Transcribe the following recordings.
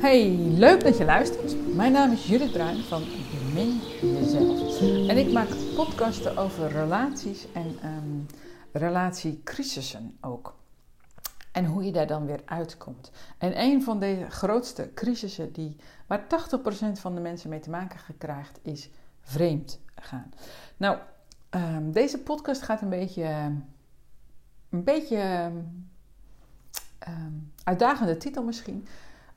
Hey, leuk dat je luistert. Mijn naam is Judith Bruin van Bemin Jezelf. En ik maak podcasten over relaties en um, relatiecrisissen ook. En hoe je daar dan weer uitkomt. En een van de grootste crisissen die, waar 80% van de mensen mee te maken krijgt, is vreemd gaan. Nou, um, deze podcast gaat een beetje, een beetje um, uitdagende titel misschien.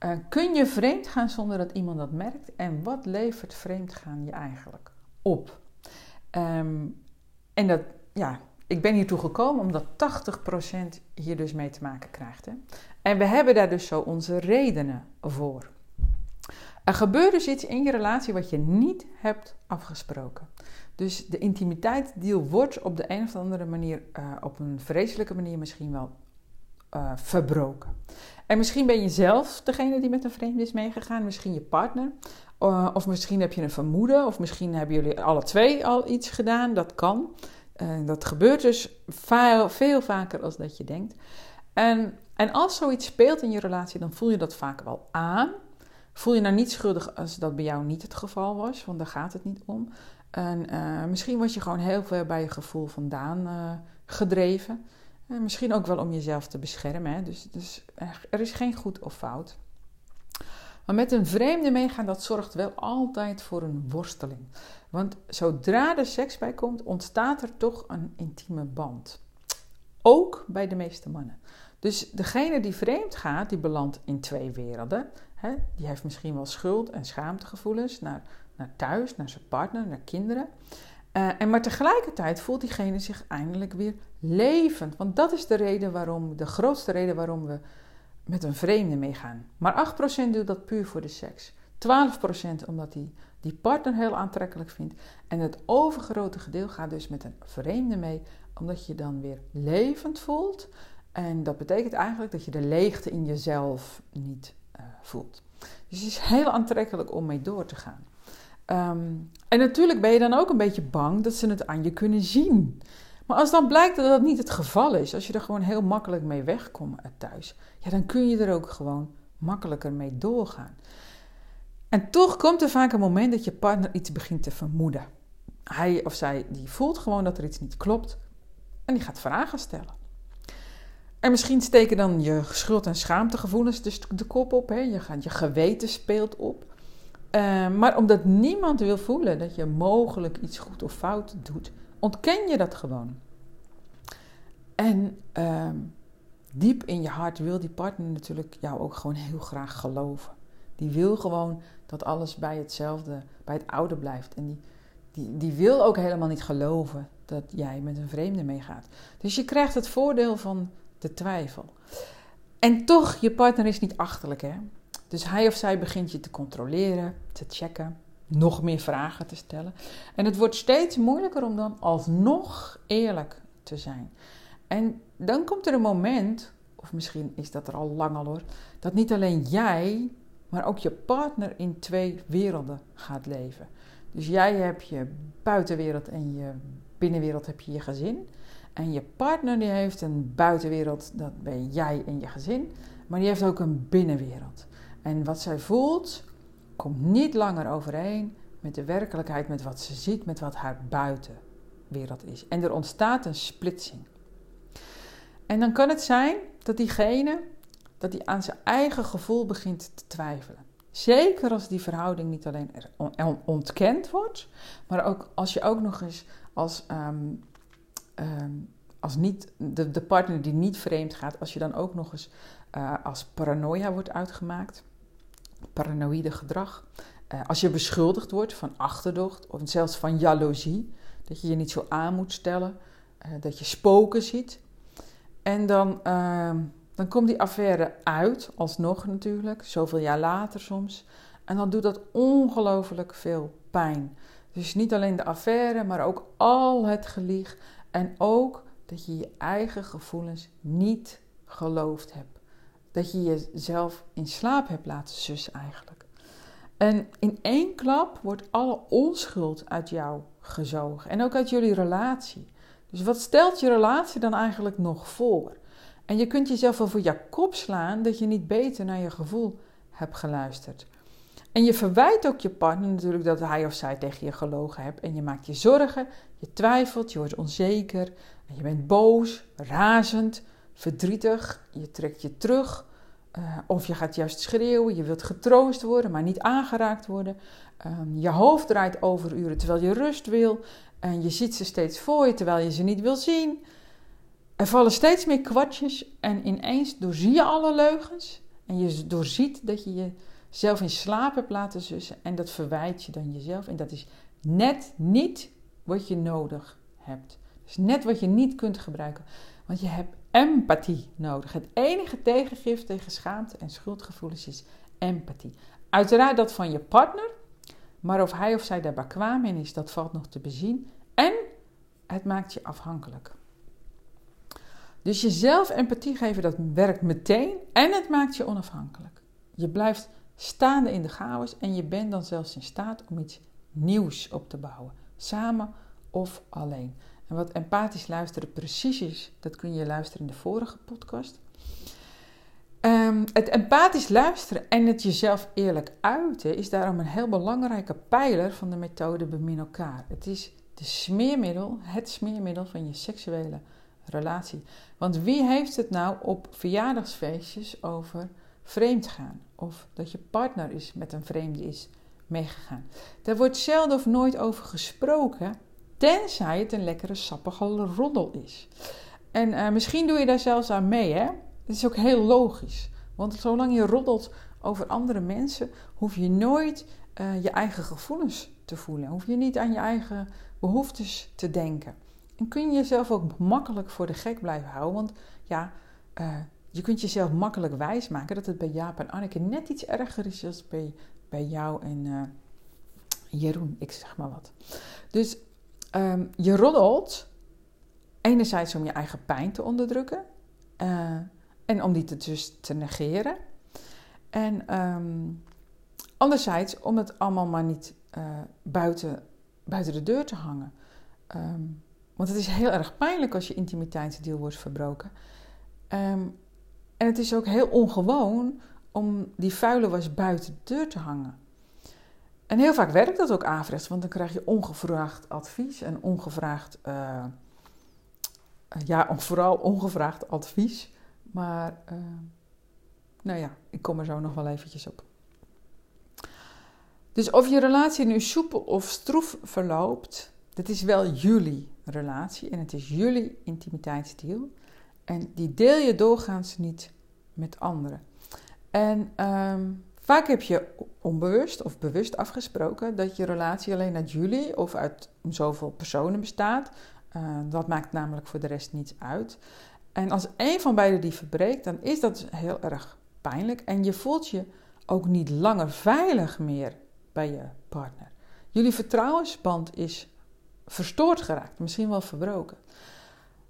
Uh, kun je vreemd gaan zonder dat iemand dat merkt? En wat levert vreemd gaan je eigenlijk op? Um, en dat, ja, ik ben hiertoe gekomen omdat 80% hier dus mee te maken krijgt. Hè? En we hebben daar dus zo onze redenen voor. Er gebeurt dus iets in je relatie wat je niet hebt afgesproken. Dus de intimiteit die wordt op de een of andere manier, uh, op een vreselijke manier misschien wel uh, verbroken. En misschien ben je zelf degene die met een vreemde is meegegaan, misschien je partner. Uh, of misschien heb je een vermoeden, of misschien hebben jullie alle twee al iets gedaan. Dat kan. Uh, dat gebeurt dus veel, vaker als dat je denkt. En, en als zoiets speelt in je relatie, dan voel je dat vaak wel aan. Voel je nou niet schuldig als dat bij jou niet het geval was, want daar gaat het niet om. En misschien was je gewoon heel veel bij je gevoel vandaan gedreven. En misschien ook wel om jezelf te beschermen. Hè? Dus, dus er is geen goed of fout. Maar met een vreemde meegaan, dat zorgt wel altijd voor een worsteling. Want zodra er seks bij komt, ontstaat er toch een intieme band. Ook bij de meeste mannen. Dus degene die vreemd gaat, die belandt in twee werelden. Hè? Die heeft misschien wel schuld- en schaamtegevoelens naar, naar thuis, naar zijn partner, naar kinderen. Uh, en maar tegelijkertijd voelt diegene zich eindelijk weer levend. Want dat is de reden waarom, de grootste reden waarom we met een vreemde meegaan. Maar 8% doet dat puur voor de seks. 12% omdat hij die partner heel aantrekkelijk vindt. En het overgrote gedeelte gaat dus met een vreemde mee, omdat je dan weer levend voelt. En dat betekent eigenlijk dat je de leegte in jezelf niet uh, voelt. Dus het is heel aantrekkelijk om mee door te gaan. Um, en natuurlijk ben je dan ook een beetje bang dat ze het aan je kunnen zien. Maar als dan blijkt dat dat niet het geval is, als je er gewoon heel makkelijk mee wegkomt thuis, ja, dan kun je er ook gewoon makkelijker mee doorgaan. En toch komt er vaak een moment dat je partner iets begint te vermoeden. Hij of zij die voelt gewoon dat er iets niet klopt en die gaat vragen stellen. En misschien steken dan je schuld- en schaamtegevoelens dus de kop op. Hè? Je, gaat, je geweten speelt op. Uh, maar omdat niemand wil voelen dat je mogelijk iets goed of fout doet, ontken je dat gewoon. En uh, diep in je hart wil die partner natuurlijk jou ook gewoon heel graag geloven. Die wil gewoon dat alles bij hetzelfde, bij het oude blijft. En die, die, die wil ook helemaal niet geloven dat jij met een vreemde meegaat. Dus je krijgt het voordeel van de twijfel. En toch, je partner is niet achterlijk, hè? Dus hij of zij begint je te controleren, te checken, nog meer vragen te stellen. En het wordt steeds moeilijker om dan alsnog eerlijk te zijn. En dan komt er een moment, of misschien is dat er al lang al hoor, dat niet alleen jij, maar ook je partner in twee werelden gaat leven. Dus jij hebt je buitenwereld en je binnenwereld heb je je gezin. En je partner die heeft een buitenwereld, dat ben jij en je gezin. Maar die heeft ook een binnenwereld. En wat zij voelt, komt niet langer overeen met de werkelijkheid, met wat ze ziet, met wat haar buitenwereld is. En er ontstaat een splitsing. En dan kan het zijn dat diegene dat hij aan zijn eigen gevoel begint te twijfelen. Zeker als die verhouding niet alleen ontkend wordt, maar ook als je ook nog eens als, um, um, als niet, de, de partner die niet vreemd gaat, als je dan ook nog eens uh, als paranoia wordt uitgemaakt paranoïde gedrag. Uh, als je beschuldigd wordt van achterdocht of zelfs van jaloezie, dat je je niet zo aan moet stellen, uh, dat je spoken ziet. En dan, uh, dan komt die affaire uit, alsnog natuurlijk, zoveel jaar later soms. En dan doet dat ongelooflijk veel pijn. Dus niet alleen de affaire, maar ook al het gelieg. En ook dat je je eigen gevoelens niet geloofd hebt dat je jezelf in slaap hebt laten sussen eigenlijk. En in één klap wordt alle onschuld uit jou gezogen en ook uit jullie relatie. Dus wat stelt je relatie dan eigenlijk nog voor? En je kunt jezelf wel voor je kop slaan dat je niet beter naar je gevoel hebt geluisterd. En je verwijt ook je partner natuurlijk dat hij of zij tegen je gelogen hebt. En je maakt je zorgen, je twijfelt, je wordt onzeker, je bent boos, razend, verdrietig, je trekt je terug. Uh, of je gaat juist schreeuwen, je wilt getroost worden, maar niet aangeraakt worden. Um, je hoofd draait overuren terwijl je rust wil. En je ziet ze steeds voor je terwijl je ze niet wil zien. Er vallen steeds meer kwartjes en ineens doorzie je alle leugens. En je doorziet dat je jezelf in slaap hebt laten zussen. En dat verwijt je dan jezelf. En dat is net niet wat je nodig hebt. Dat is net wat je niet kunt gebruiken. Want je hebt empathie nodig. Het enige tegengif tegen schaamte en schuldgevoelens is empathie. Uiteraard dat van je partner. Maar of hij of zij daar bekwaam in is, dat valt nog te bezien. En het maakt je afhankelijk. Dus jezelf empathie geven, dat werkt meteen en het maakt je onafhankelijk. Je blijft staande in de chaos en je bent dan zelfs in staat om iets nieuws op te bouwen, samen of alleen. En wat empathisch luisteren precies is, dat kun je luisteren in de vorige podcast. Um, het empathisch luisteren en het jezelf eerlijk uiten is daarom een heel belangrijke pijler van de methode Bemin elkaar. Het is de smeermiddel, het smeermiddel van je seksuele relatie. Want wie heeft het nou op verjaardagsfeestjes over vreemd gaan? Of dat je partner is met een vreemde is meegegaan? Daar wordt zelden of nooit over gesproken, tenzij het een lekkere sappige roddel is. En uh, misschien doe je daar zelfs aan mee, hè? Dat is ook heel logisch. Want zolang je roddelt over andere mensen, hoef je nooit uh, je eigen gevoelens te voelen. Hoef je niet aan je eigen behoeftes te denken. En kun je jezelf ook makkelijk voor de gek blijven houden. Want ja, uh, je kunt jezelf makkelijk wijsmaken dat het bij Jaap en Anneke net iets erger is dan bij, bij jou en Jeroen. Ik zeg maar wat. Dus um, je roddelt enerzijds om je eigen pijn te onderdrukken. Uh, en om die te, dus te negeren. En um, anderzijds om het allemaal maar niet uh, buiten, buiten de deur te hangen. Um, want het is heel erg pijnlijk als je intimiteitsdeel wordt verbroken. En het is ook heel ongewoon om die vuile was buiten de deur te hangen. En heel vaak werkt dat ook averechts, want dan krijg je ongevraagd advies en ongevraagd, uh, ja, vooral ongevraagd advies. Maar, uh, nou ja, ik kom er zo nog wel eventjes op. Dus of je relatie nu soepel of stroef verloopt, dit is wel jullie relatie en het is jullie intimiteitsdeal. En die deel je doorgaans niet met anderen. En um, vaak heb je onbewust of bewust afgesproken dat je relatie alleen uit jullie of uit zoveel personen bestaat. Uh, dat maakt namelijk voor de rest niets uit. En als een van beiden die verbreekt, dan is dat heel erg pijnlijk. En je voelt je ook niet langer veilig meer bij je partner. Jullie vertrouwensband is verstoord geraakt, misschien wel verbroken.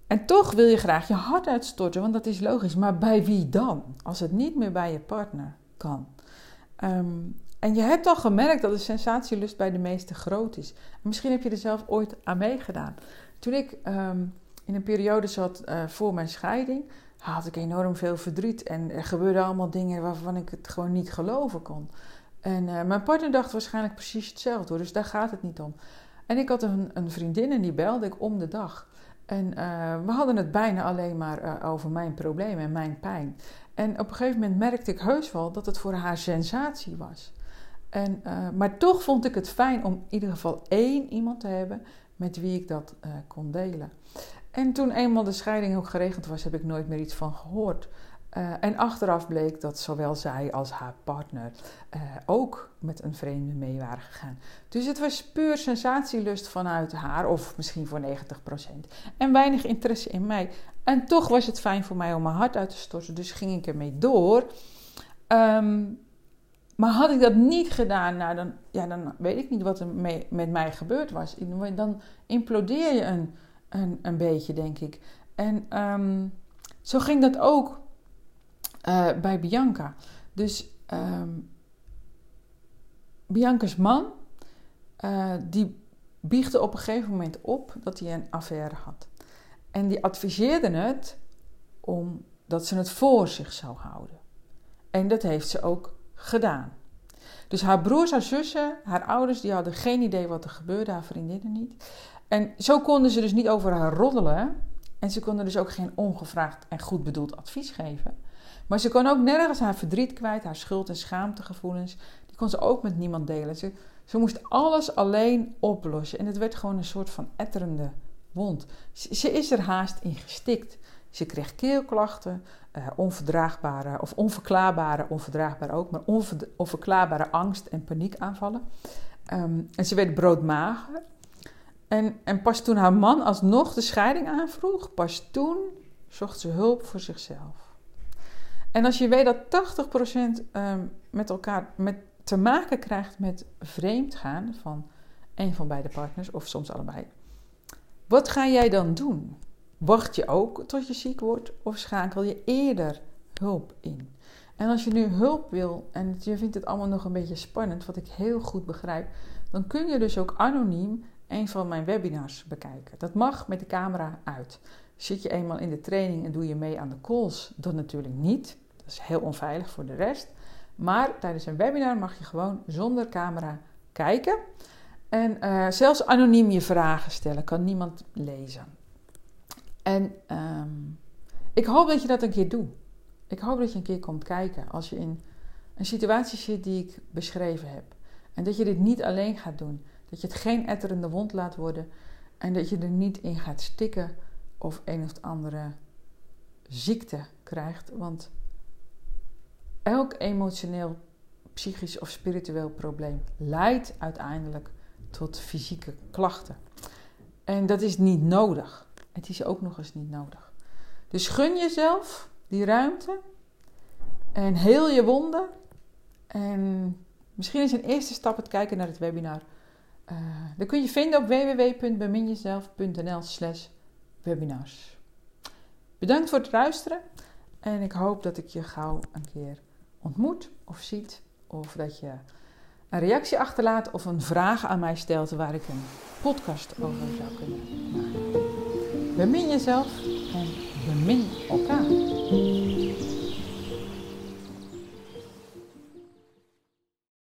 En toch wil je graag je hart uitstorten, want dat is logisch. Maar bij wie dan? Als het niet meer bij je partner kan. Um, en je hebt al gemerkt dat de sensatielust bij de meesten groot is. misschien heb je er zelf ooit aan meegedaan. Toen ik um, in een periode zat uh, voor mijn scheiding, had ik enorm veel verdriet. En er gebeurden allemaal dingen waarvan ik het gewoon niet geloven kon. En uh, mijn partner dacht waarschijnlijk precies hetzelfde, dus daar gaat het niet om. En ik had een, een vriendin en die belde ik om de dag. En uh, we hadden het bijna alleen maar uh, over mijn problemen en mijn pijn. En op een gegeven moment merkte ik heus wel dat het voor haar sensatie was. En, uh, maar toch vond ik het fijn om in ieder geval één iemand te hebben met wie ik dat kon delen. En toen eenmaal de scheiding ook geregeld was, heb ik nooit meer iets van gehoord. Uh, en achteraf bleek dat zowel zij als haar partner uh, ook met een vreemde mee waren gegaan. Dus het was puur sensatielust vanuit haar, of misschien voor 90%. En weinig interesse in mij. En toch was het fijn voor mij om mijn hart uit te storten, dus ging ik ermee door. Um, maar had ik dat niet gedaan, nou dan, ja, dan weet ik niet wat er met mij gebeurd was. Dan implodeer je een, een, een beetje, denk ik. En um, zo ging dat ook uh, bij Bianca. Dus um, Bianca's man, uh, die biechtte op een gegeven moment op dat hij een affaire had. En die adviseerde het omdat ze het voor zich zou houden. En dat heeft ze ook gedaan. Dus haar broers, haar zussen, haar ouders, die hadden geen idee wat er gebeurde, haar vriendinnen niet. En zo konden ze dus niet over haar roddelen. En ze konden dus ook geen ongevraagd en goed bedoeld advies geven. Maar ze kon ook nergens haar verdriet kwijt, haar schuld- en schaamtegevoelens. Die kon ze ook met niemand delen. Ze, ze moest alles alleen oplossen. En het werd gewoon een soort van etterende wond. Ze, is er haast in gestikt. Ze kreeg keelklachten, uh, onverdraagbare of onverklaarbare, onverdraagbaar ook, maar onverklaarbare angst en paniekaanvallen. Um, en ze werd broodmager. En, en pas toen haar man alsnog de scheiding aanvroeg, pas toen zocht ze hulp voor zichzelf. En als je weet dat 80% um, ehm, met elkaar met te maken krijgt met vreemdgaan van een van beide partners, of soms allebei, wat ga jij dan doen? Wacht je ook tot je ziek wordt of schakel je eerder hulp in? En als je nu hulp wil en je vindt het allemaal nog een beetje spannend, wat ik heel goed begrijp, dan kun je dus ook anoniem een van mijn webinars bekijken. Dat mag met de camera uit. Zit je eenmaal in de training en doe je mee aan de calls, dan natuurlijk niet. Dat is heel onveilig voor de rest. Maar tijdens een webinar mag je gewoon zonder camera kijken. En uh, zelfs anoniem je vragen stellen, kan niemand lezen. En um, ik hoop dat je dat een keer doet. Ik hoop dat je een keer komt kijken als je in een situatie zit die ik beschreven heb. En dat je dit niet alleen gaat doen. Dat je het geen etterende wond laat worden. En dat je er niet in gaat stikken of een of andere ziekte krijgt. Want elk emotioneel, psychisch of spiritueel probleem leidt uiteindelijk tot fysieke klachten. En dat is niet nodig. Het is ook nog eens niet nodig. Dus gun jezelf die ruimte en heel je wonden. En misschien is een eerste stap het kijken naar het webinar. Uh, dat kun je vinden op www.beminjezelf.nl slash webinars. Bedankt voor het luisteren en ik hoop dat ik je gauw een keer ontmoet of ziet. Of dat je een reactie achterlaat of een vraag aan mij stelt waar ik een podcast over zou kunnen maken. Bemin jezelf en bemin elkaar.